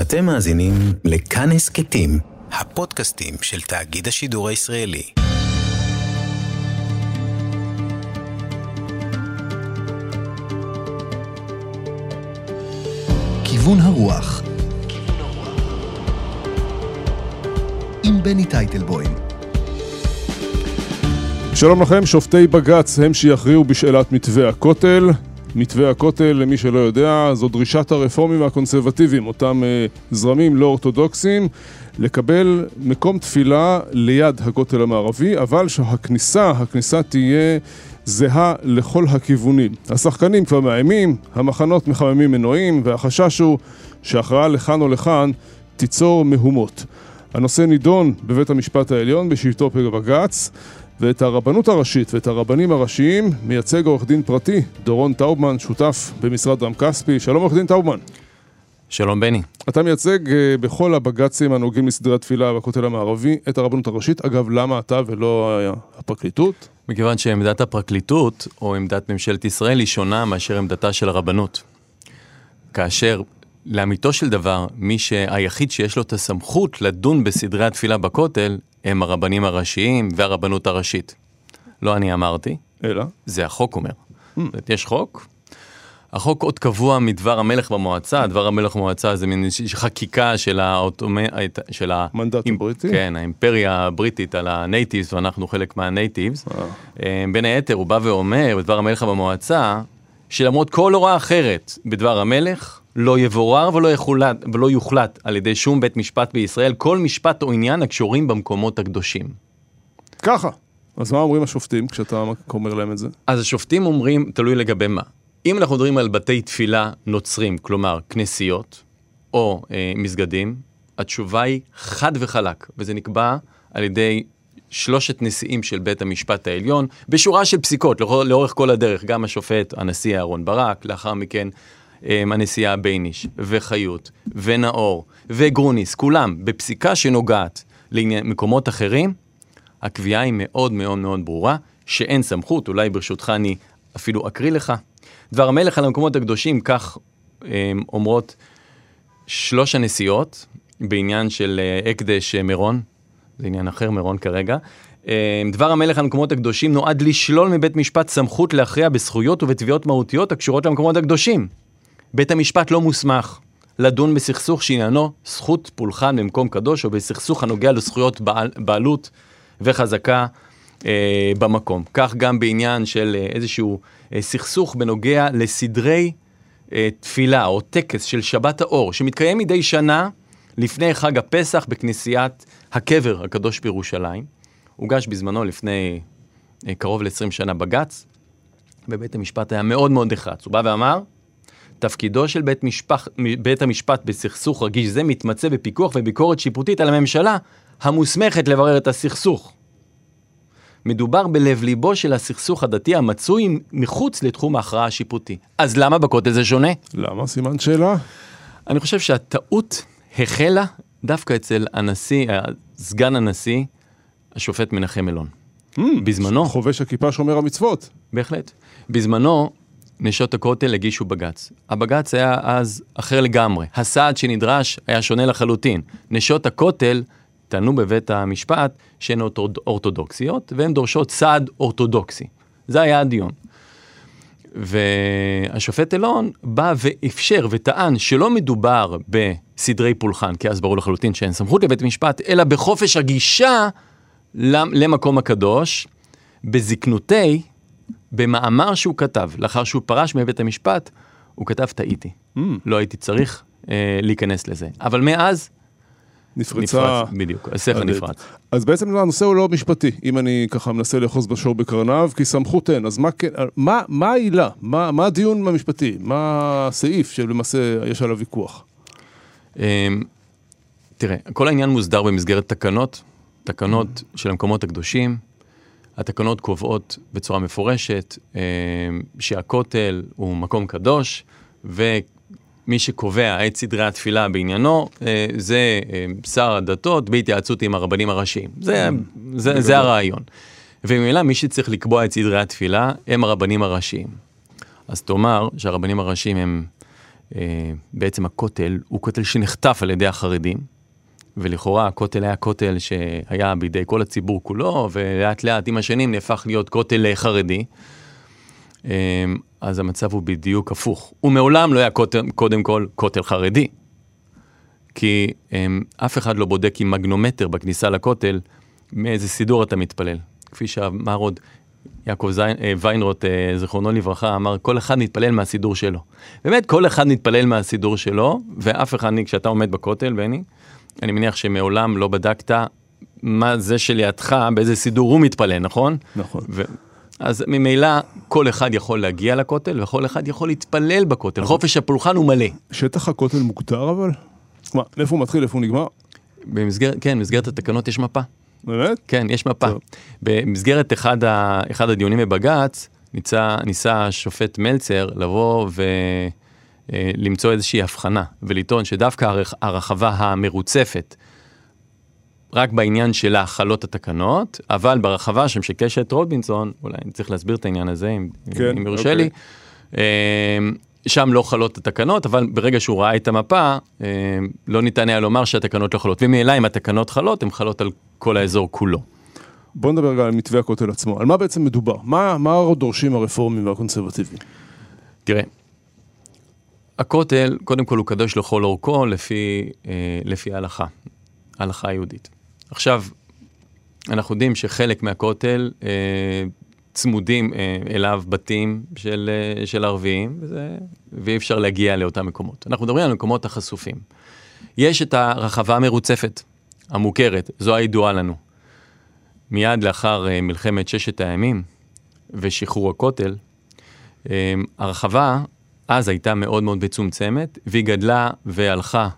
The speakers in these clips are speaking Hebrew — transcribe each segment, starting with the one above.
אתם מאזינים לכאן הסכתים, הפודקאסטים של תאגיד השידור הישראלי. כיוון הרוח עם בני טייטלבוים שלום לכם, שופטי בג"ץ הם שיכריעו בשאלת מתווה הכותל. מתווה הכותל, למי שלא יודע, זו דרישת הרפורמים והקונסרבטיבים, אותם אה, זרמים לא אורתודוקסיים, לקבל מקום תפילה ליד הכותל המערבי, אבל שהכניסה, הכניסה תהיה זהה לכל הכיוונים. השחקנים כבר מאיימים, המחנות מחממים מנועים, והחשש הוא שהכרעה לכאן או לכאן תיצור מהומות. הנושא נידון בבית המשפט העליון בשבתו בג"ץ. ואת הרבנות הראשית ואת הרבנים הראשיים מייצג עורך דין פרטי, דורון טאובמן, שותף במשרד רם כספי. שלום עורך דין טאובמן. שלום בני. אתה מייצג uh, בכל הבג"צים הנוגעים לסדרי התפילה בכותל המערבי את הרבנות הראשית. אגב, למה אתה ולא הפרקליטות? מכיוון שעמדת הפרקליטות או עמדת ממשלת ישראל היא שונה מאשר עמדתה של הרבנות. כאשר לאמיתו של דבר, מי שהיחיד שיש לו את הסמכות לדון בסדרי התפילה בכותל, הם הרבנים הראשיים והרבנות הראשית. לא אני אמרתי. אלא? זה החוק אומר. Mm. יש חוק, החוק עוד קבוע מדבר המלך במועצה, דבר המלך במועצה זה מין חקיקה של, האוטומ... של המנדט הבריטי? כן, האימפריה הבריטית על הנייטיבס, ואנחנו חלק מהנייטיבס. אה. אה, בין היתר, הוא בא ואומר בדבר המלך במועצה, שלמרות כל הוראה אחרת בדבר המלך, לא יבורר ולא יחולט, ולא יוחלט על ידי שום בית משפט בישראל כל משפט או עניין הקשורים במקומות הקדושים. ככה. אז מה אומרים השופטים כשאתה אומר להם את זה? אז השופטים אומרים, תלוי לגבי מה. אם אנחנו מדברים על בתי תפילה נוצרים, כלומר כנסיות או אה, מסגדים, התשובה היא חד וחלק, וזה נקבע על ידי שלושת נשיאים של בית המשפט העליון, בשורה של פסיקות לאורך כל הדרך, גם השופט, הנשיא אהרן ברק, לאחר מכן הנשיאה בייניש, וחיות, ונאור, וגרוניס, כולם, בפסיקה שנוגעת למקומות אחרים, הקביעה היא מאוד מאוד מאוד ברורה, שאין סמכות, אולי ברשותך אני אפילו אקריא לך. דבר המלך על המקומות הקדושים, כך הם, אמ, אומרות שלוש הנשיאות, בעניין של אה, הקדש אה, מירון, זה עניין אחר, מירון כרגע. אמ, דבר המלך על המקומות הקדושים נועד לשלול מבית משפט סמכות להכריע בזכויות ובתביעות מהותיות הקשורות למקומות הקדושים. בית המשפט לא מוסמך לדון בסכסוך שעניינו זכות פולחן במקום קדוש או בסכסוך הנוגע לזכויות בעל, בעלות וחזקה אה, במקום. כך גם בעניין של אה, איזשהו אה, סכסוך בנוגע לסדרי אה, תפילה או טקס של שבת האור שמתקיים מדי שנה לפני חג הפסח בכנסיית הקבר הקדוש בירושלים. הוגש בזמנו לפני אה, קרוב ל-20 שנה בג"ץ, ובית המשפט היה מאוד מאוד נחרץ. הוא בא ואמר, תפקידו של בית, משפח, בית המשפט בסכסוך רגיש זה מתמצא בפיקוח וביקורת שיפוטית על הממשלה המוסמכת לברר את הסכסוך. מדובר בלב ליבו של הסכסוך הדתי המצוי מחוץ לתחום ההכרעה השיפוטי. אז למה בכותל זה שונה? למה? סימן שאלה. אני חושב שהטעות החלה דווקא אצל הנשיא, סגן הנשיא, השופט מנחם אלון. Mm, בזמנו... חובש הכיפה שומר המצוות. בהחלט. בזמנו נשות הכותל הגישו בג"ץ. הבג"ץ היה אז אחר לגמרי. הסעד שנדרש היה שונה לחלוטין. נשות הכותל טענו בבית המשפט שהן אורתודוקסיות, והן דורשות סעד אורתודוקסי. זה היה הדיון. והשופט אלון בא ואפשר וטען שלא מדובר בסדרי פולחן, כי אז ברור לחלוטין שאין סמכות לבית משפט, אלא בחופש הגישה למקום הקדוש, בזקנותי במאמר שהוא כתב, לאחר שהוא פרש מבית המשפט, הוא כתב טעיתי. Mm. לא הייתי צריך אה, להיכנס לזה. אבל מאז... נפרצה... נפרץ, בדיוק, הסכר נפרץ. אז בעצם הנושא הוא לא משפטי, אם אני ככה מנסה לאחוז בשור בקרניו, כי סמכות אין. אז מה כן, מה, מה העילה? מה, מה הדיון המשפטי? מה הסעיף שלמעשה יש עליו ויכוח? אה, תראה, כל העניין מוסדר במסגרת תקנות, תקנות. של המקומות הקדושים. התקנות קובעות בצורה מפורשת אה, שהכותל הוא מקום קדוש, ומי שקובע את סדרי התפילה בעניינו אה, זה אה, שר הדתות בהתייעצות עם הרבנים הראשיים. זה, זה, זה הרעיון. וממילא מי שצריך לקבוע את סדרי התפילה הם הרבנים הראשיים. אז תאמר שהרבנים הראשיים הם בעצם הכותל הוא כותל שנחטף על ידי החרדים, ולכאורה הכותל היה כותל שהיה בידי כל הציבור כולו, ולאט לאט עם השנים נהפך להיות כותל חרדי. אה, אז המצב הוא בדיוק הפוך. הוא מעולם לא היה קודם, קודם כל כותל חרדי. כי הם, אף אחד לא בודק עם מגנומטר בכניסה לכותל מאיזה סידור אתה מתפלל. כפי שאמר עוד יעקב זין, אה, ויינרוט, אה, זיכרונו לברכה, אמר, כל אחד מתפלל מהסידור שלו. באמת, כל אחד מתפלל מהסידור שלו, ואף אחד, כשאתה עומד בכותל, בני, אני מניח שמעולם לא בדקת מה זה שלידך, באיזה סידור הוא מתפלל, נכון? נכון. ו... אז ממילא כל אחד יכול להגיע לכותל וכל אחד יכול להתפלל בכותל. חופש הפולחן הוא מלא. שטח הכותל מוגדר אבל? מה, מאיפה הוא מתחיל, איפה הוא נגמר? במסגרת, כן, במסגרת התקנות יש מפה. באמת? כן, יש מפה. טוב. במסגרת אחד, ה, אחד הדיונים בבג"ץ, ניסה, ניסה השופט מלצר לבוא ולמצוא איזושהי הבחנה, ולטעון שדווקא הרח, הרחבה המרוצפת, רק בעניין שלה חלות התקנות, אבל ברחבה שם של קשת רובינסון, אולי אני צריך להסביר את העניין הזה, אם, כן, אם יורשה אוקיי. לי, אה, שם לא חלות התקנות, אבל ברגע שהוא ראה את המפה, אה, לא ניתן היה לומר שהתקנות לא חלות. וממילא אם התקנות חלות, הן חלות על כל האזור כולו. בוא נדבר רגע על מתווה הכותל עצמו. על מה בעצם מדובר? מה, מה דורשים הרפורמים והקונסרבטיבים? תראה, הכותל, קודם כל הוא קדוש לכל אורכו לפי, אה, לפי ההלכה, ההלכה היהודית. עכשיו, אנחנו יודעים שחלק מהכותל אה, צמודים אה, אליו בתים של, של ערבים, וזה, ואי אפשר להגיע לאותם מקומות. אנחנו מדברים על המקומות החשופים. יש את הרחבה המרוצפת, המוכרת, זו הידועה לנו. מיד לאחר מלחמת ששת הימים ושחרור הכותל, הרחבה אז הייתה מאוד מאוד מצומצמת, והיא גדלה והלכה,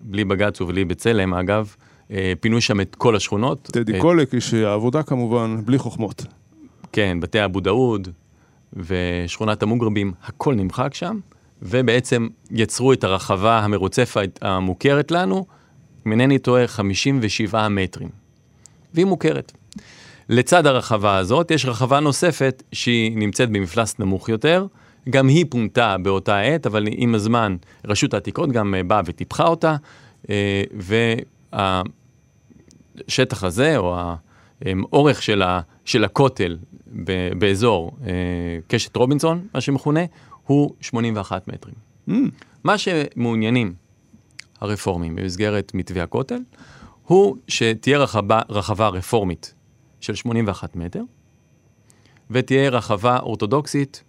בלי בג"ץ ובלי בצלם אגב, אה, פינו שם את כל השכונות. טדי את- קולק, איש העבודה כמובן, בלי חוכמות. כן, בתי אבו דאוד ושכונת המוגרבים, הכל נמחק שם, ובעצם יצרו את הרחבה המרוצפת המוכרת לנו, אם אינני טועה, 57 מטרים. והיא מוכרת. לצד הרחבה הזאת יש רחבה נוספת שהיא נמצאת במפלס נמוך יותר, גם היא פונתה באותה עת, אבל עם הזמן רשות העתיקות גם אה, באה וטיפחה אותה, אה, והשטח הזה, או האורך של, ה, של הכותל באזור אה, קשת רובינסון, מה שמכונה, הוא 81 מטרים. Mm, מה שמעוניינים הרפורמים במסגרת מתווה הכותל, הוא שתהיה רחבה, רחבה רפורמית של 81 מטר, ותהיה רחבה אורתודוקסית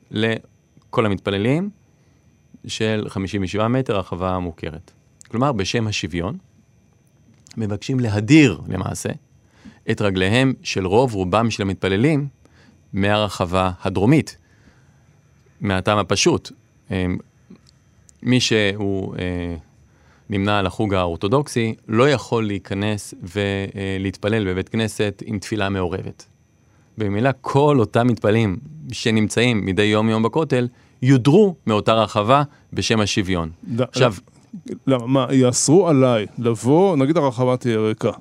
לכל המתפללים של 57 מטר, רחבה המוכרת. כלומר, בשם השוויון, מבקשים להדיר למעשה את רגליהם של רוב רובם של המתפללים מהרחבה הדרומית. מהטעם הפשוט, הם, מי שהוא אה, נמנה על החוג האורתודוקסי לא יכול להיכנס ולהתפלל בבית כנסת עם תפילה מעורבת. במילא כל אותם מתפללים שנמצאים מדי יום יום בכותל יודרו מאותה רחבה בשם השוויון. ד- עכשיו, למה, מה, יאסרו עליי לבוא, נגיד הרחבה תהיה ריקה.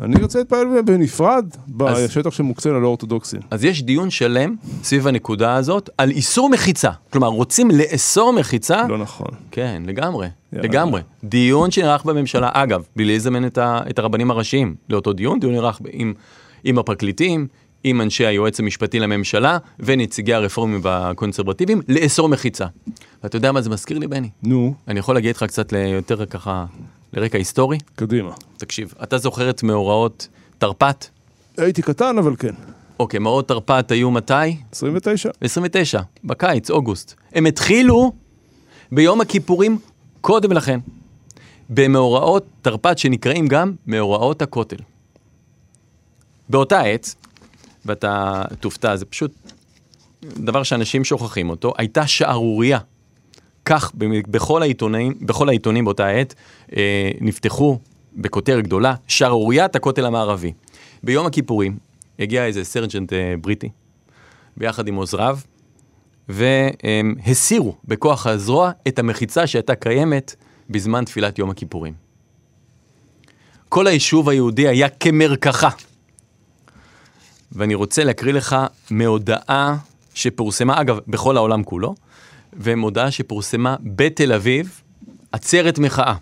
אני רוצה להתפלל בנפרד בשטח שמוקצה ללא אורתודוקסים. אז יש דיון שלם סביב הנקודה הזאת על איסור מחיצה. כלומר, רוצים לאסור מחיצה לא נכון. כן, לגמרי, יאללה. לגמרי. דיון שנערך בממשלה, אגב, בלי לזמן את, ה, את הרבנים הראשיים לאותו דיון, דיון נערך עם, עם הפרקליטים, עם אנשי היועץ המשפטי לממשלה ונציגי הרפורמים והקונסרבטיבים, לאסור מחיצה. ואתה יודע מה זה מזכיר לי, בני? נו, אני יכול להגיד לך קצת ליותר ככה, לרקע היסטורי? קדימה. תקשיב, אתה זוכר את מאורעות תרפ"ט? הייתי קטן, אבל כן. אוקיי, מאורעות תרפ"ט היו מתי? 29. 29, בקיץ, אוגוסט. הם התחילו ביום הכיפורים קודם לכן, במאורעות תרפ"ט שנקראים גם מאורעות הכותל. באותה עת, ואתה תופתע, זה פשוט דבר שאנשים שוכחים אותו, הייתה שערורייה. כך בכל העיתונים, בכל העיתונים באותה עת אה, נפתחו בכותרת גדולה, שערוריית הכותל המערבי. ביום הכיפורים הגיע איזה סרג'נט אה, בריטי, ביחד עם עוזריו, והם הסירו בכוח הזרוע את המחיצה שהייתה קיימת בזמן תפילת יום הכיפורים. כל היישוב היהודי היה כמרקחה. ואני רוצה להקריא לך מהודעה שפורסמה, אגב, בכל העולם כולו, ומודעה שפורסמה בתל אביב, עצרת מחאה.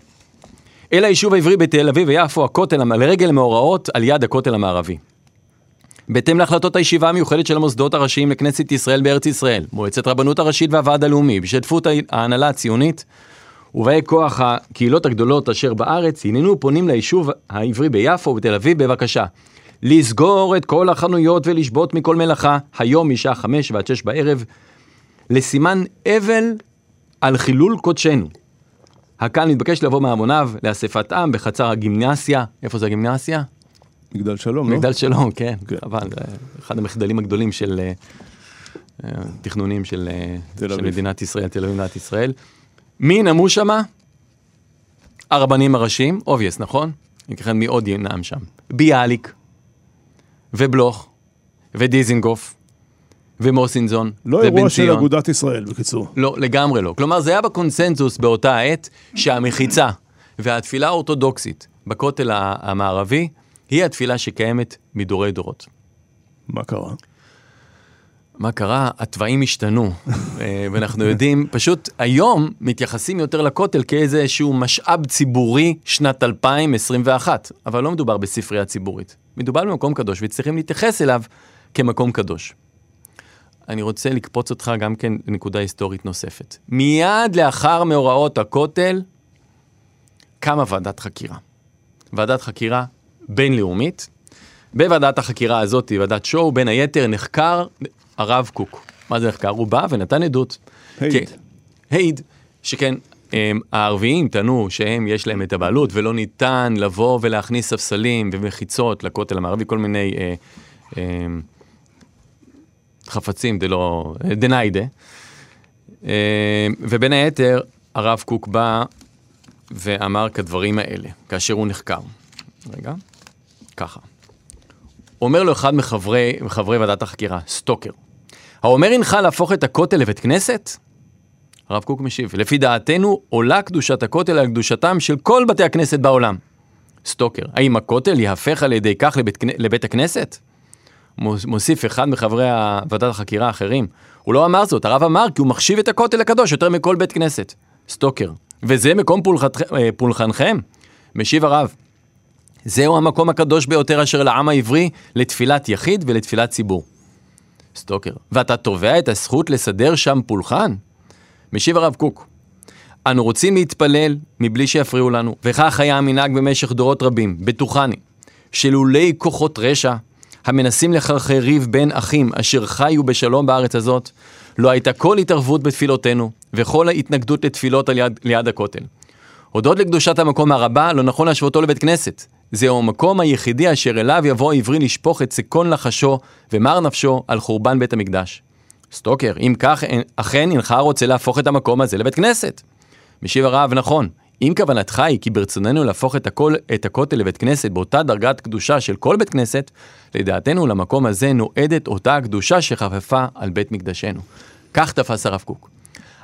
אל היישוב העברי בתל אביב ויפו הכותל לרגל מאורעות על יד הכותל המערבי. בהתאם להחלטות הישיבה המיוחדת של המוסדות הראשיים לכנסת ישראל בארץ ישראל, מועצת רבנות הראשית והוועד הלאומי, בהשתתפות ההנהלה הציונית, ובאי כוח הקהילות הגדולות אשר בארץ, הננו פונים ליישוב העברי ביפו ובתל אביב בבקשה לסגור את כל החנויות ולשבות מכל מלאכה, היום משעה חמש ועד שש בערב, לסימן אבל על חילול קודשנו. הקהל מתבקש לבוא מהמוניו לאספת עם בחצר הגימנסיה, איפה זה הגימנסיה? מגדל שלום, לא? מגדל שלום, כן, כן. אבל אה, אחד המחדלים הגדולים של אה, אה, תכנונים של, של. מדינת ישראל, תל אביב מדינת ישראל. מי נאמו שמה? הרבנים הראשיים, אובייס, נכון? לכן מי עוד ינאם שם? ביאליק, ובלוך, ודיזינגוף, ומוסינזון, לא ובן אירוע של ציון. אגודת ישראל, בקיצור. לא, לגמרי לא. כלומר, זה היה בקונסנזוס באותה העת שהמחיצה והתפילה האורתודוקסית בכותל המערבי היא התפילה שקיימת מדורי דורות. מה קרה? מה קרה? התוואים השתנו, אה, ואנחנו יודעים, פשוט היום מתייחסים יותר לכותל כאיזשהו משאב ציבורי שנת 2021, אבל לא מדובר בספרייה ציבורית, מדובר במקום קדוש וצריכים להתייחס אליו כמקום קדוש. אני רוצה לקפוץ אותך גם כן לנקודה היסטורית נוספת. מיד לאחר מאורעות הכותל קמה ועדת חקירה. ועדת חקירה בינלאומית. בוועדת החקירה הזאת, ועדת שואו, בין היתר נחקר הרב קוק. מה זה נחקר? הוא בא ונתן עדות. העיד. כן, העיד, שכן, הם, הערביים טענו שהם, יש להם את הבעלות ולא ניתן לבוא ולהכניס ספסלים ומחיצות לכותל המערבי, כל מיני אה, אה, חפצים דלא, דניידה. אה, ובין היתר, הרב קוק בא ואמר כדברים האלה, כאשר הוא נחקר. רגע, ככה. אומר לו אחד מחברי, מחברי ועדת החקירה, סטוקר, האומר הנך להפוך את הכותל לבית כנסת? הרב קוק משיב, לפי דעתנו עולה קדושת הכותל על קדושתם של כל בתי הכנסת בעולם. סטוקר, האם הכותל יהפך על ידי כך לבית, לבית הכנסת? מוס- מוסיף אחד מחברי ועדת החקירה האחרים, הוא לא אמר זאת, הרב אמר כי הוא מחשיב את הכותל הקדוש יותר מכל בית כנסת. סטוקר, וזה מקום פולחת- אה, פולחנכם? משיב הרב, זהו המקום הקדוש ביותר אשר לעם העברי לתפילת יחיד ולתפילת ציבור. סטוקר, ואתה תובע את הזכות לסדר שם פולחן? משיב הרב קוק, אנו רוצים להתפלל מבלי שיפריעו לנו, וכך היה המנהג במשך דורות רבים, בטוחני, שלולי כוחות רשע, המנסים לחרחר ריב בין אחים אשר חיו בשלום בארץ הזאת, לא הייתה כל התערבות בתפילותינו, וכל ההתנגדות לתפילות על יד, ליד הכותל. הודות לקדושת המקום הרבה, לא נכון להשוותו לבית כנסת. זהו המקום היחידי אשר אליו יבוא עברי לשפוך את סיכון לחשו ומר נפשו על חורבן בית המקדש. סטוקר, אם כך, אכן אינך רוצה להפוך את המקום הזה לבית כנסת. משיב הרב, נכון, אם כוונתך היא כי ברצוננו להפוך את, הכל, את הכותל לבית כנסת באותה דרגת קדושה של כל בית כנסת, לדעתנו למקום הזה נועדת אותה הקדושה שחפפה על בית מקדשנו. כך תפס הרב קוק.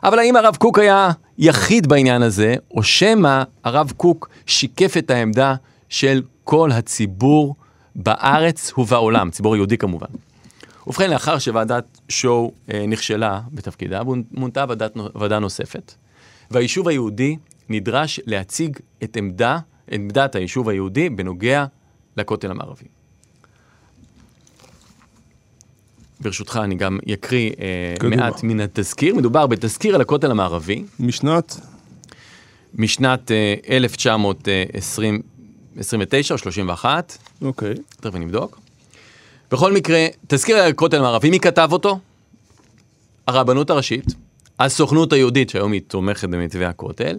אבל האם הרב קוק היה יחיד בעניין הזה, או שמא הרב קוק שיקף את העמדה של כל הציבור בארץ ובעולם, ציבור יהודי כמובן. ובכן, לאחר שוועדת שואו אה, נכשלה בתפקידה, מונתה ועדת, ועדה נוספת, והיישוב היהודי נדרש להציג את עמדה, עמדת היישוב היהודי בנוגע לכותל המערבי. ברשותך, אני גם אקריא אה, קדימה. מעט מן התזכיר. מדובר בתזכיר על הכותל המערבי, משנת, משנת אה, 1929 או 31, אוקיי. תכף נבדוק. בכל מקרה, תזכיר על הכותל המערבי, מי כתב אותו? הרבנות הראשית, הסוכנות היהודית, שהיום היא תומכת במתווה הכותל,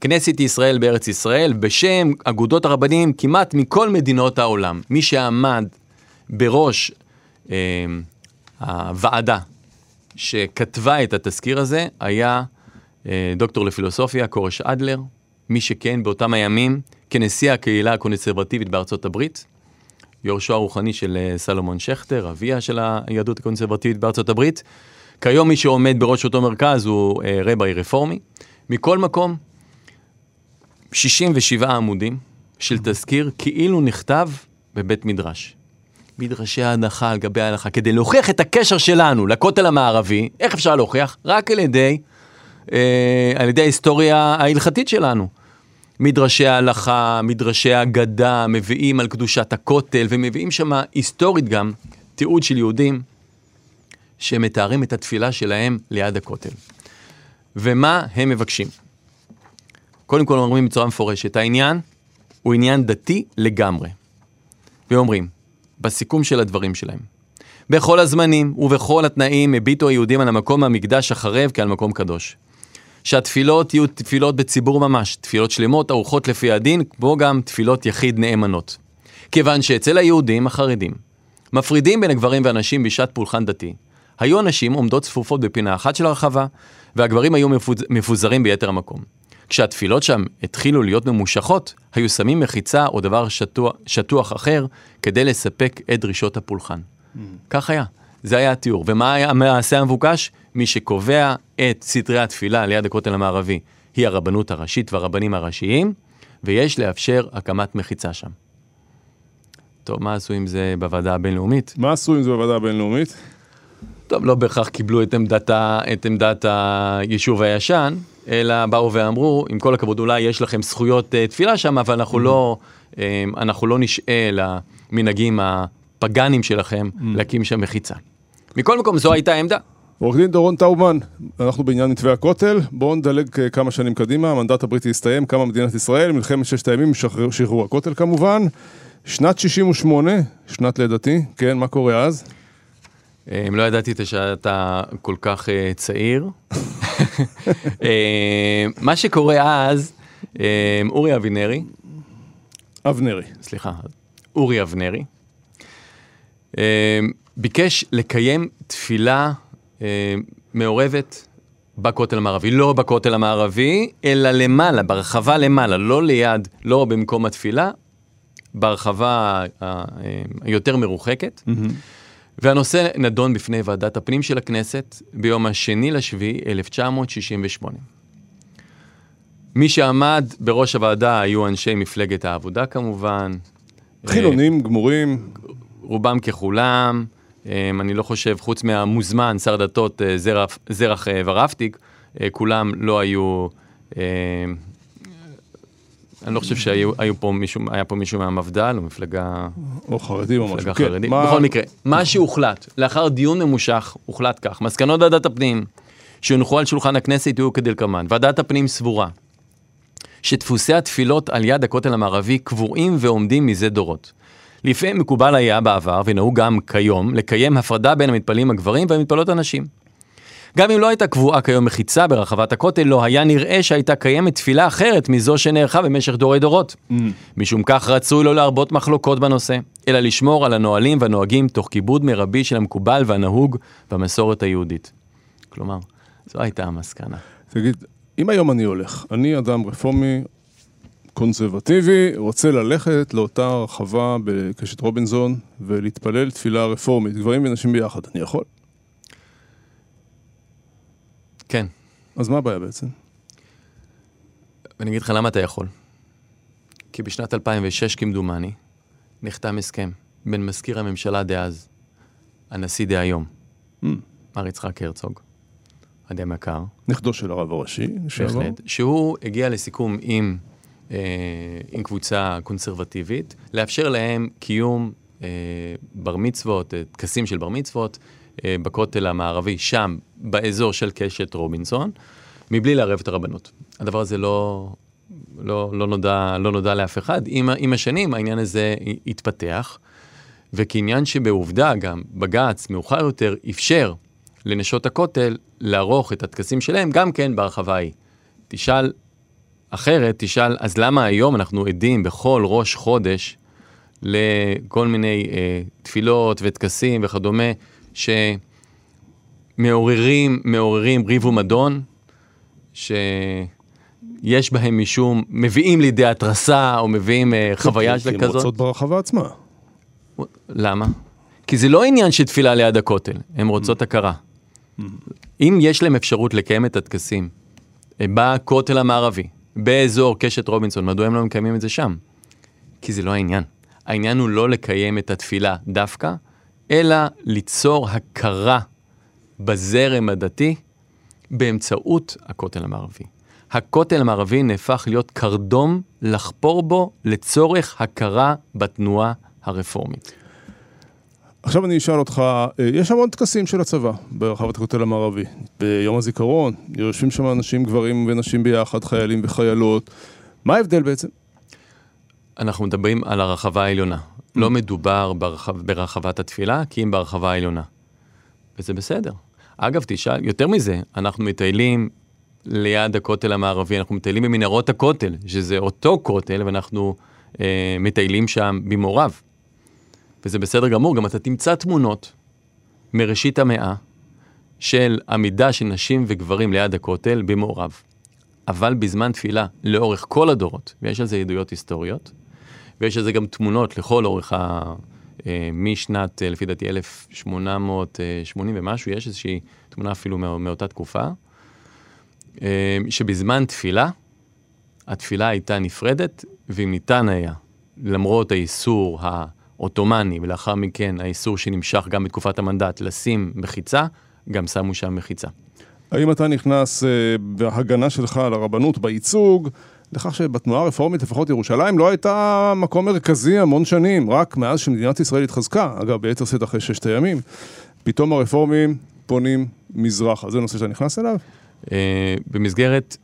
כנסת ישראל בארץ ישראל, בשם אגודות הרבנים כמעט מכל מדינות העולם. מי שעמד בראש אה, הוועדה שכתבה את התזכיר הזה היה אה, דוקטור לפילוסופיה כורש אדלר, מי שכן באותם הימים כנשיא הקהילה הקונסרבטיבית בארצות הברית, יורשו הרוחני של אה, סלומון שכטר, אביה של היהדות הקונסרבטיבית בארצות הברית. כיום מי שעומד בראש אותו מרכז הוא אה, רפורמי. מכל מקום, 67 עמודים של תזכיר כאילו נכתב בבית מדרש. מדרשי ההלכה על גבי ההלכה, כדי להוכיח את הקשר שלנו לכותל המערבי, איך אפשר להוכיח? רק על ידי אה, על ידי ההיסטוריה ההלכתית שלנו. מדרשי ההלכה, מדרשי האגדה, מביאים על קדושת הכותל, ומביאים שם היסטורית גם תיעוד של יהודים שמתארים את התפילה שלהם ליד הכותל. ומה הם מבקשים? קודם כל אומרים בצורה מפורשת, העניין הוא עניין דתי לגמרי. ואומרים, בסיכום של הדברים שלהם, בכל הזמנים ובכל התנאים הביטו היהודים על המקום המקדש החרב כעל מקום קדוש. שהתפילות יהיו תפילות בציבור ממש, תפילות שלמות, ערוכות לפי הדין, כמו גם תפילות יחיד נאמנות. כיוון שאצל היהודים החרדים מפרידים בין הגברים והנשים בשעת פולחן דתי. היו הנשים עומדות צפופות בפינה אחת של הרחבה, והגברים היו מפוז... מפוזרים ביתר המקום. כשהתפילות שם התחילו להיות ממושכות, היו שמים מחיצה או דבר שטוח, שטוח אחר כדי לספק את דרישות הפולחן. Mm. כך היה. זה היה התיאור. ומה היה המעשה המבוקש? מי שקובע את סדרי התפילה ליד הכותל המערבי היא הרבנות הראשית והרבנים הראשיים, ויש לאפשר הקמת מחיצה שם. טוב, מה עשו עם זה בוועדה הבינלאומית? מה עשו עם זה בוועדה הבינלאומית? טוב, לא בהכרח קיבלו את עמדת, ה, את עמדת היישוב הישן, אלא באו ואמרו, עם כל הכבוד, אולי יש לכם זכויות uh, תפילה שם, אבל אנחנו, mm-hmm. לא, um, אנחנו לא נשעה למנהגים הפגאנים שלכם mm-hmm. להקים שם מחיצה. מכל מקום, זו הייתה העמדה. עורך דין דורון טאובמן, אנחנו בעניין מתווה הכותל, בואו נדלג כמה שנים קדימה, המנדט הבריטי הסתיים, קמה מדינת ישראל, מלחמת ששת הימים, שחרור הכותל כמובן. שנת 68, שנת לידתי, כן, מה קורה אז? אם לא ידעתי שאתה כל כך uh, צעיר. מה שקורה אז, אורי אבינרי. אבנרי. סליחה, אורי אבנרי. Uh, ביקש לקיים תפילה uh, מעורבת בכותל המערבי. לא בכותל המערבי, אלא למעלה, ברחבה למעלה, לא ליד, לא במקום התפילה, ברחבה היותר מרוחקת. Mm-hmm. והנושא נדון בפני ועדת הפנים של הכנסת ביום השני לשביעי 1968. מי שעמד בראש הוועדה היו אנשי מפלגת העבודה כמובן. חילונים, גמורים. רובם ככולם. אה, אני לא חושב, חוץ מהמוזמן, שר הדתות אה, זרח ורפטיק, כולם לא היו אני לא חושב שהיה פה מישהו, פה מישהו מהמפד"ל או מפלגה... או חרדים או משהו. כן, מה... בכל מקרה, מה שהוחלט, לאחר דיון ממושך, הוחלט כך, מסקנות ועדת הפנים שהונחו על שולחן הכנסת יהיו כדלקמן. ועדת הפנים סבורה שדפוסי התפילות על יד הכותל המערבי קבועים ועומדים מזה דורות. לפעמים מקובל היה בעבר, ונהוג גם כיום, לקיים הפרדה בין המתפללים הגברים והמתפללות הנשים. גם אם לא הייתה קבועה כיום מחיצה ברחבת הכותל, לא היה נראה שהייתה קיימת תפילה אחרת מזו שנערכה במשך דורי דורות. Mm. משום כך רצוי לא להרבות מחלוקות בנושא, אלא לשמור על הנהלים והנוהגים תוך כיבוד מרבי של המקובל והנהוג במסורת היהודית. כלומר, זו הייתה המסקנה. תגיד, אם היום אני הולך, אני אדם רפורמי, קונסרבטיבי, רוצה ללכת לאותה רחבה בקשת רובינזון ולהתפלל תפילה רפורמית, גברים ונשים ביחד, אני יכול? כן. אז מה הבעיה בעצם? אני אגיד לך למה אתה יכול. כי בשנת 2006, כמדומני, נחתם הסכם בין מזכיר הממשלה דאז, הנשיא דהיום, mm. מר יצחק הרצוג, אדם יקר. נכדו של הרב הראשי, בהחלט. שהוא הגיע לסיכום עם, עם קבוצה קונסרבטיבית, לאפשר להם קיום אה, בר מצוות, אה, טקסים של בר מצוות, אה, בכותל המערבי, שם, באזור של קשת רובינסון, מבלי לערב את הרבנות. הדבר הזה לא, לא, לא, נודע, לא נודע לאף אחד. עם, עם השנים העניין הזה התפתח, וכעניין שבעובדה גם בג"ץ מאוחר יותר אפשר לנשות הכותל לערוך את הטקסים שלהם גם כן בהרחבה ההיא. תשאל אחרת, תשאל, אז למה היום אנחנו עדים בכל ראש חודש לכל מיני אה, תפילות וטקסים וכדומה, שמעוררים, מעוררים ריב ומדון, שיש בהם משום, מביאים לידי התרסה, או מביאים uh, חוויה של כזאת. כי רוצות ברחבה עצמה. למה? כי זה לא עניין של תפילה ליד הכותל, הן רוצות הכרה. אם יש להם אפשרות לקיים את הטקסים אה, בכותל המערבי, באזור קשת רובינסון, מדוע הם לא מקיימים את זה שם? כי זה לא העניין. העניין הוא לא לקיים את התפילה דווקא, אלא ליצור הכרה בזרם הדתי באמצעות הכותל המערבי. הכותל המערבי נהפך להיות קרדום לחפור בו לצורך הכרה בתנועה הרפורמית. עכשיו אני אשאל אותך, אה, יש המון טקסים של הצבא ברחבת הכותל המערבי. ביום הזיכרון, יושבים שם אנשים, גברים ונשים ביחד, חיילים וחיילות. מה ההבדל בעצם? אנחנו מדברים על הרחבה העליונה. לא מדובר ברחב, ברחבת התפילה, כי אם ברחבה העליונה. וזה בסדר. אגב, תשאל, יותר מזה, אנחנו מטיילים ליד הכותל המערבי, אנחנו מטיילים במנהרות הכותל, שזה אותו כותל, ואנחנו אה, מטיילים שם במעורב. וזה בסדר גמור, גם אתה תמצא תמונות מראשית המאה של עמידה של נשים וגברים ליד הכותל במעורב. אבל בזמן תפילה, לאורך כל הדורות, ויש על זה עדויות היסטוריות, ויש על זה גם תמונות לכל אורך ה... אה, משנת, אה, לפי דעתי, 1880 ומשהו, יש איזושהי תמונה אפילו מא, מאותה תקופה, אה, שבזמן תפילה, התפילה הייתה נפרדת, ואם ניתן היה, למרות האיסור העות'מאני, ולאחר מכן האיסור שנמשך גם בתקופת המנדט, לשים מחיצה, גם שמו שם מחיצה. האם אתה נכנס אה, בהגנה שלך על הרבנות, בייצוג, לכך שבתנועה הרפורמית, לפחות ירושלים, לא הייתה מקום מרכזי המון שנים, רק מאז שמדינת ישראל התחזקה, אגב, ביתר שאת אחרי ששת הימים, פתאום הרפורמים פונים מזרחה. זה נושא שאתה נכנס אליו? אה, במסגרת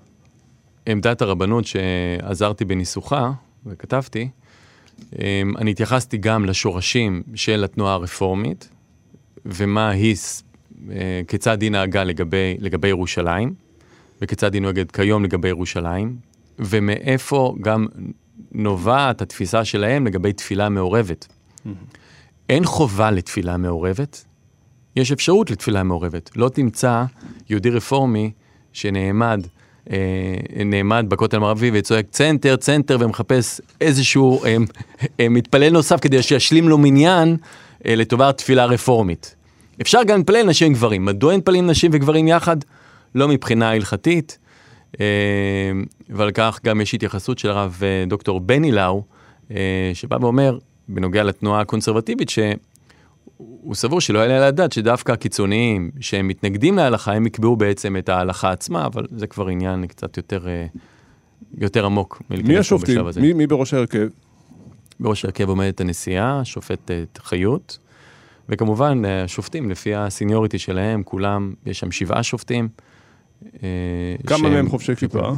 עמדת הרבנות שעזרתי בניסוחה, וכתבתי, אני התייחסתי גם לשורשים של התנועה הרפורמית, ומה היא, אה, כיצד היא נהגה לגבי, לגבי ירושלים, וכיצד היא נוהגת כיום לגבי ירושלים, ומאיפה גם נובעת התפיסה שלהם לגבי תפילה מעורבת. אין חובה לתפילה מעורבת, יש אפשרות לתפילה מעורבת. לא תמצא יהודי רפורמי שנעמד נעמד בכותל המערבי וצועק צנטר, צנטר, ומחפש איזשהו אה, אה, מתפלל נוסף כדי שישלים לו מניין אה, לטובת תפילה רפורמית. אפשר גם להתפלל נשים וגברים. מדוע אין מתפללים נשים וגברים יחד? לא מבחינה הלכתית, אה, ועל כך גם יש התייחסות של הרב אה, דוקטור בני לאו, אה, שבא ואומר, בנוגע לתנועה הקונסרבטיבית, שהוא סבור שלא יעלה על הדעת שדווקא הקיצוניים שהם מתנגדים להלכה, הם יקבעו בעצם את ההלכה עצמה, אבל זה כבר עניין קצת יותר, יותר עמוק. מי השופטים? מי, מי בראש ההרכב? בראש ההרכב עומדת הנשיאה, שופטת חיות, וכמובן השופטים, לפי הסיניוריטי שלהם, כולם, יש שם שבעה שופטים. אה, כמה שהם... מהם חובשי כיפה?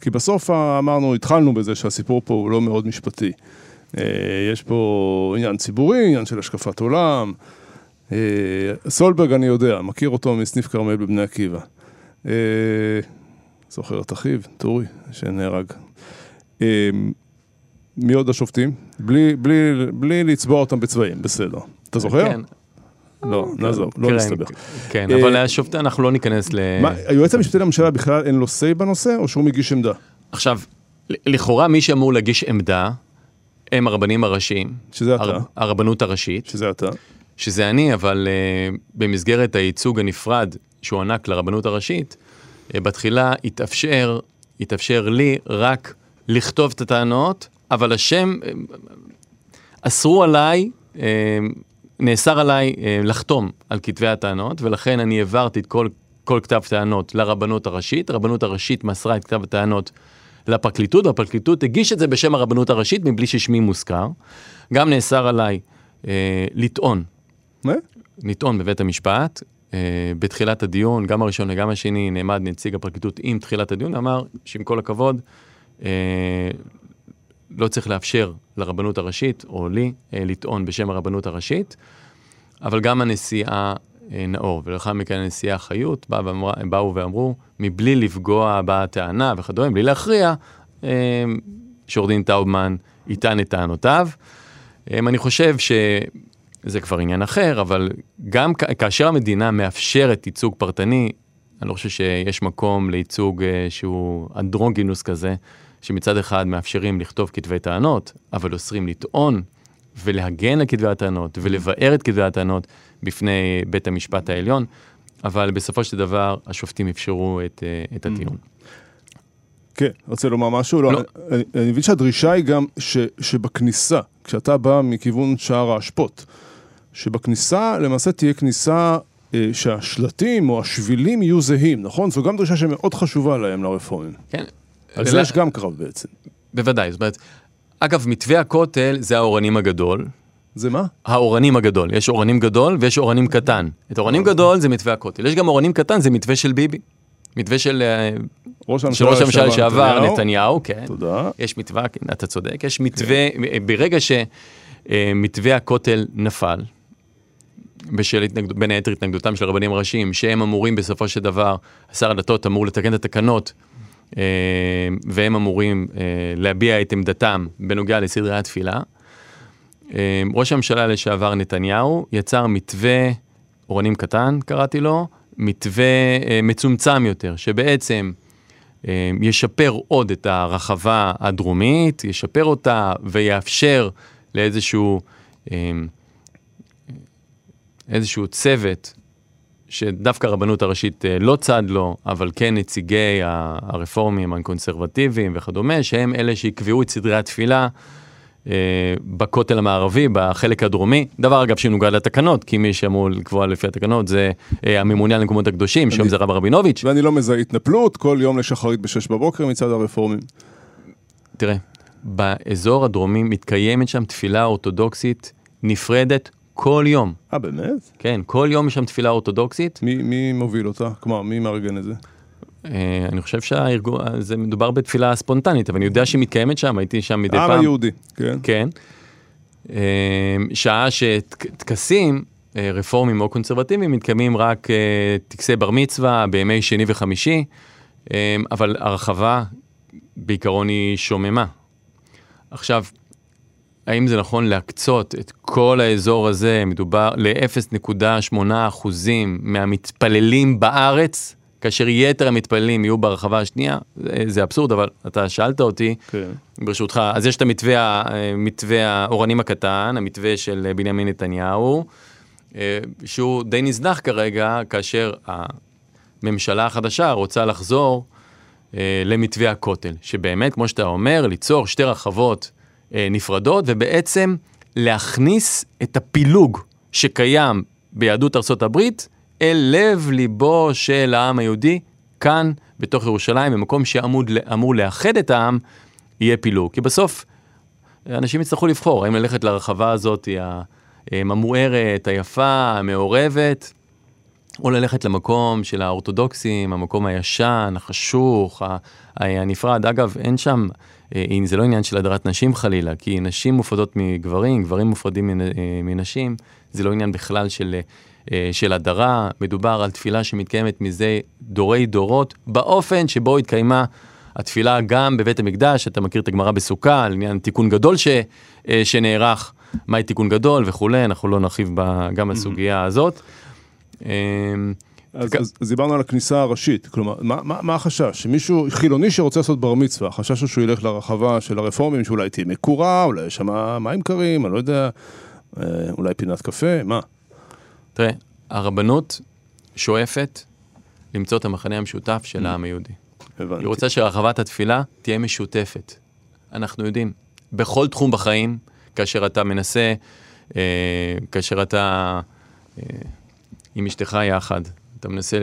כי בסוף אמרנו, התחלנו בזה שהסיפור פה הוא לא מאוד משפטי. אה, יש פה עניין ציבורי, עניין של השקפת עולם. אה, סולברג אני יודע, מכיר אותו מסניף כרמל בבני עקיבא. זוכר את אחיו, טורי, שנהרג. מי עוד השופטים? בלי, בלי, בלי לצבוע אותם בצבעים, בסדר. אתה זוכר? כן, לא, כן. נעזוב, לא נסתבך. כן, אבל השופט, אנחנו לא ניכנס ל... מה, היועץ המשפטי לממשלה בכלל אין לו say בנושא, או שהוא מגיש עמדה? עכשיו, לכאורה מי שאמור להגיש עמדה, הם הרבנים הראשיים. שזה אתה. הרבנות הראשית. שזה אתה. שזה אני, אבל uh, במסגרת הייצוג הנפרד שהוענק לרבנות הראשית, uh, בתחילה התאפשר, התאפשר לי רק לכתוב את הטענות, אבל השם, uh, אסרו עליי uh, נאסר עליי אה, לחתום על כתבי הטענות, ולכן אני העברתי את כל, כל כתב טענות לרבנות הראשית. הרבנות הראשית מסרה את כתב הטענות לפרקליטות, והפרקליטות הגיש את זה בשם הרבנות הראשית מבלי ששמי מוזכר. גם נאסר עליי אה, לטעון. מה? לטעון בבית המשפט. אה, בתחילת הדיון, גם הראשון וגם השני, נעמד נציג הפרקליטות עם תחילת הדיון, אמר שעם כל הכבוד, אה, לא צריך לאפשר לרבנות הראשית, או לי, אה, לטעון בשם הרבנות הראשית, אבל גם הנשיאה אה, נאור, ולאחר מכן הנשיאה חיות, בא ואמר, באו ואמרו, מבלי לפגוע בטענה וכדומה, בלי להכריע, אה, שעורך דין טאובמן יטען את טענותיו. אני חושב שזה כבר עניין אחר, אבל גם כאשר המדינה מאפשרת ייצוג פרטני, אני לא חושב שיש מקום לייצוג שהוא אנדרוגינוס כזה, שמצד אחד מאפשרים לכתוב כתבי טענות, אבל אוסרים לטעון ולהגן על כתבי הטענות ולבאר את כתבי הטענות בפני בית המשפט העליון, אבל בסופו של דבר השופטים אפשרו את, אה, את הטיעון. כן, רוצה לומר משהו? לא. לא. אני, אני מבין שהדרישה היא גם ש, שבכניסה, כשאתה בא מכיוון שער האשפות, שבכניסה למעשה תהיה כניסה אה, שהשלטים או השבילים יהיו זהים, נכון? זו גם דרישה שמאוד חשובה להם, לרפורמים. כן. על זה יש גם קרב בעצם. בוודאי, זאת אומרת, אגב, מתווה הכותל זה האורנים הגדול. זה מה? האורנים הגדול. יש אורנים גדול ויש אורנים קטן. את האורנים גדול זה מתווה הכותל. יש גם אורנים קטן, זה מתווה של ביבי. מתווה של אה, ראש של הממשלה לשעבר, נתניהו. כן. תודה. יש מתווה, כן, אתה צודק, יש מתווה, ברגע שמתווה הכותל נפל, בשל התנגדות, בין היתר התנגדותם של הרבנים הראשיים, שהם אמורים בסופו של דבר, שר הדתות אמור לתקן את התקנות, אה, והם אמורים אה, להביע את עמדתם בנוגע לסדרי התפילה. אה, ראש הממשלה לשעבר נתניהו יצר מתווה, אורנים קטן קראתי לו, מתווה אה, מצומצם יותר, שבעצם אה, ישפר עוד את הרחבה הדרומית, ישפר אותה ויאפשר לאיזשהו אה, איזשהו צוות שדווקא הרבנות הראשית אה, לא צד לו, אבל כן נציגי הרפורמים, הקונסרבטיביים וכדומה, שהם אלה שיקבעו את סדרי התפילה אה, בכותל המערבי, בחלק הדרומי. דבר אגב שמנוגד לתקנות, כי מי שאמור לקבוע לפי התקנות זה אה, הממונה על המקומות הקדושים, שהיום זה רב רבינוביץ'. ואני לא מזהה התנפלות, כל יום לשחרית בשש בבוקר מצד הרפורמים. תראה, באזור הדרומי מתקיימת שם תפילה אורתודוקסית נפרדת כל יום. אה, באמת? כן, כל יום יש שם תפילה אורתודוקסית. מי, מי מוביל אותה? כלומר, מי מארגן את זה? אה, אני חושב שהארגון, זה מדובר בתפילה ספונטנית, אבל אני יודע שהיא מתקיימת שם, הייתי שם מדי העם פעם. היהודי, כן. כן. אה, שעה שטקסים אה, רפורמיים או קונסרבטיביים מתקיימים רק אה, טקסי בר מצווה בימי שני וחמישי, אה, אבל הרחבה בעיקרון היא שוממה. עכשיו, האם זה נכון להקצות את כל האזור הזה, מדובר ל-0.8 אחוזים מהמתפללים בארץ, כאשר יתר המתפללים יהיו ברחבה השנייה? זה, אבסורד, אבל אתה שאלת אותי, כן. ברשותך, אז יש את המתווה, מתווה האורנים הקטן, המתווה של בנימין נתניהו, אה, שהוא די נזנח כרגע, כאשר הממשלה החדשה רוצה לחזור אה, למתווה הכותל, שבאמת, כמו שאתה אומר, ליצור שתי רחבות נפרדות, ובעצם להכניס את הפילוג שקיים ביהדות ארצות הברית אל לב ליבו של העם היהודי, כאן, בתוך ירושלים, במקום שאמור לאחד את העם, יהיה פילוג. כי בסוף, אנשים יצטרכו לבחור, האם ללכת לרחבה הזאת, ה- הממוארת, היפה, המעורבת, או ללכת למקום של האורתודוקסים, המקום הישן, החשוך, הנפרד. אגב, אין שם, אה, זה לא עניין של הדרת נשים חלילה, כי נשים מופרדות מגברים, גברים מופרדים אה, מנשים, זה לא עניין בכלל של, אה, של הדרה, מדובר על תפילה שמתקיימת מזה דורי דורות, באופן שבו התקיימה התפילה גם בבית המקדש, אתה מכיר את הגמרא בסוכה, על עניין תיקון גדול ש, שנערך, מהי תיקון גדול וכולי, אנחנו לא נרחיב גם בסוגיה הזאת. אה, אז, אז, אז דיברנו על הכניסה הראשית, כלומר, מה, מה, מה החשש? שמישהו חילוני שרוצה לעשות בר מצווה, החשש הוא שהוא ילך לרחבה של הרפורמים, שאולי תהיה מקורה, אולי יש שם מים קרים, אני לא יודע, אה, אולי פינת קפה, מה? תראה, הרבנות שואפת למצוא את המחנה המשותף של העם היהודי. הבנתי. היא רוצה שרחבת התפילה תהיה משותפת. אנחנו יודעים, בכל תחום בחיים, כאשר אתה מנסה, אה, כאשר אתה אה, עם אשתך יחד, אתה מנסה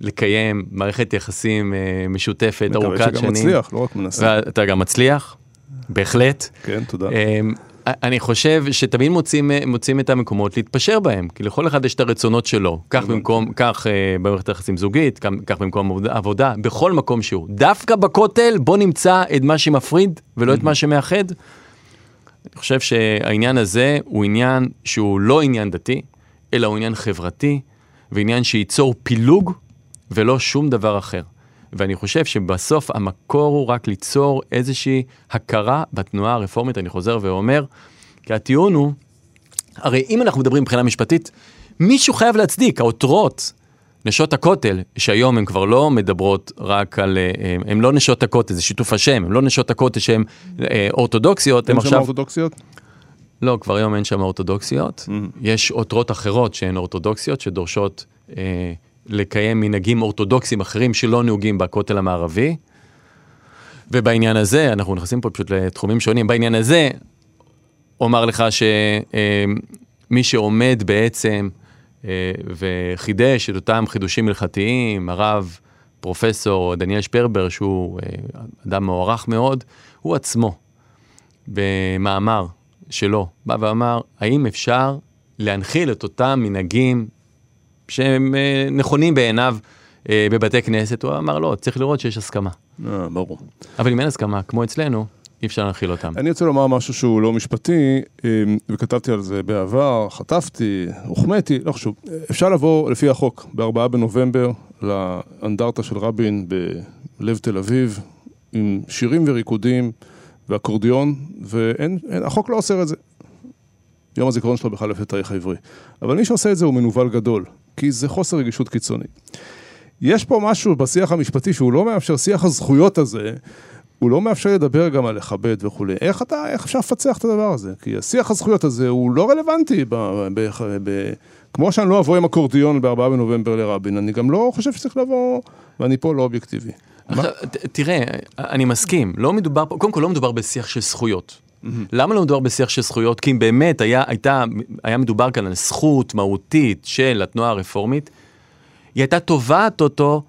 לקיים מערכת יחסים אה, משותפת, מקווה ארוכת שגם שנים. מצליח, לא רק מנסה. ואתה גם מצליח, בהחלט. כן, תודה. אמ, אני חושב שתמיד מוצאים, מוצאים את המקומות להתפשר בהם, כי לכל אחד יש את הרצונות שלו. כך במקום, כך אה, במערכת היחסים זוגית, כך- כך במקום עבודה- עבודה, בכל מקום שהוא. דווקא בכותל בוא נמצא את מה שמפריד ולא את מה שמאחד. אני חושב שהעניין הזה הוא עניין שהוא לא עניין דתי, אלא הוא עניין חברתי, ועניין שייצור פילוג ולא שום דבר אחר. ואני חושב שבסוף המקור הוא רק ליצור איזושהי הכרה בתנועה הרפורמית, אני חוזר ואומר, כי הטיעון הוא, הרי אם אנחנו מדברים מבחינה משפטית, מישהו חייב להצדיק, העותרות, נשות הכותל, שהיום הן כבר לא מדברות רק על, אה, הן לא נשות הכותל, זה שיתוף השם, הן לא נשות הכותל שהן אה, אורתודוקסיות, הן אין שם עכשיו... אורתודוקסיות? לא, כבר היום אין שם אורתודוקסיות. יש עותרות אחרות שהן אורתודוקסיות, שדורשות אה, לקיים מנהגים אורתודוקסיים אחרים שלא נהוגים בכותל המערבי. ובעניין הזה, אנחנו נכנסים פה פשוט לתחומים שונים, בעניין הזה, אומר לך שמי שעומד בעצם אה, וחידש את אותם חידושים הלכתיים, הרב פרופסור דניאל שפרבר, שהוא אה, אדם מוערך מאוד, הוא עצמו, במאמר שלו, בא ואמר, האם אפשר להנחיל את אותם מנהגים שהם אה, נכונים בעיניו בבתי כנסת? הוא אמר, לא, צריך לראות שיש הסכמה. אה, ברור. אבל אם אין הסכמה, כמו אצלנו, אי אפשר להנחיל אותם. אני רוצה לומר משהו שהוא לא משפטי, אמ, וכתבתי על זה בעבר, חטפתי, הוחמאתי, לא חשוב. אפשר לבוא לפי החוק ב-4 בנובמבר לאנדרטה של רבין בלב תל אביב, עם שירים וריקודים ואקורדיון, והחוק לא אוסר את זה. יום הזיכרון שלו בכלל לפי התאריך העברי. אבל מי שעושה את זה הוא מנוול גדול, כי זה חוסר רגישות קיצוני. יש פה משהו בשיח המשפטי שהוא לא מאפשר, שיח הזכויות הזה, הוא לא מאפשר לדבר גם על לכבד וכולי. איך אתה, איך אפשר לפצח את הדבר הזה? כי השיח הזכויות הזה הוא לא רלוונטי, ב, ב, ב, כמו שאני לא אבוא עם אקורדיון ב-4 בנובמבר לרבין, אני גם לא חושב שצריך לבוא, ואני פה לא אובייקטיבי. תראה, אני מסכים, לא מדובר, קודם כל לא מדובר בשיח של זכויות. למה לא מדובר בשיח של זכויות? כי אם באמת היה, הייתה, היה מדובר כאן על זכות מהותית של התנועה הרפורמית, היא הייתה תובעת אותו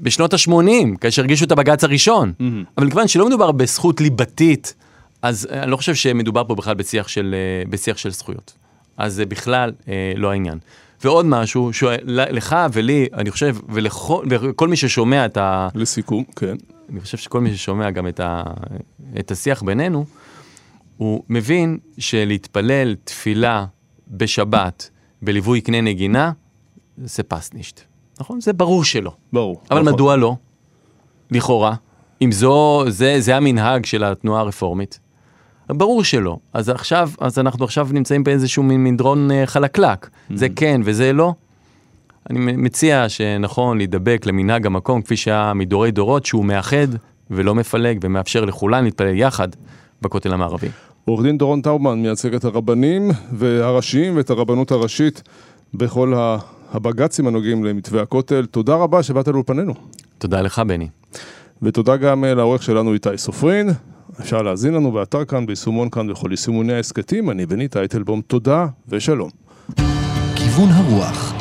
בשנות ה-80, כאשר הרגישו את הבג"ץ הראשון. אבל מכיוון שלא מדובר בזכות ליבתית, אז אני לא חושב שמדובר פה בכלל בשיח של, אה, בשיח של זכויות. אז זה בכלל אה, לא העניין. ועוד משהו, שלך ולי, אני חושב, ולכל, ולכל מי ששומע את ה... לסיכום, כן. אני חושב שכל מי ששומע גם את, ה, את השיח בינינו, הוא מבין שלהתפלל תפילה בשבת בליווי קנה נגינה, זה פסנישט. נכון? זה ברור שלא. ברור. אבל נכון. מדוע לא? לכאורה. אם זו, זה, זה המנהג של התנועה הרפורמית. ברור שלא. אז עכשיו, אז אנחנו עכשיו נמצאים באיזשהו מין מדרון אה, חלקלק. Mm-hmm. זה כן וזה לא. אני מציע שנכון להידבק למנהג המקום, כפי שהיה מדורי דורות, שהוא מאחד ולא מפלג ומאפשר לכולם להתפלל יחד בכותל המערבי. עורך דין דורון טאובמן מייצג את הרבנים והראשיים ואת הרבנות הראשית בכל. הבג"צים הנוגעים למתווה הכותל. תודה רבה שבאת לאולפנינו. תודה לך, בני. ותודה גם אה, לעורך שלנו איתי סופרין. אפשר להאזין לנו באתר כאן, ביישומון כאן וכל יישומוני ההסכתים. אני בני טייטלבום, תודה ושלום. כיוון הרוח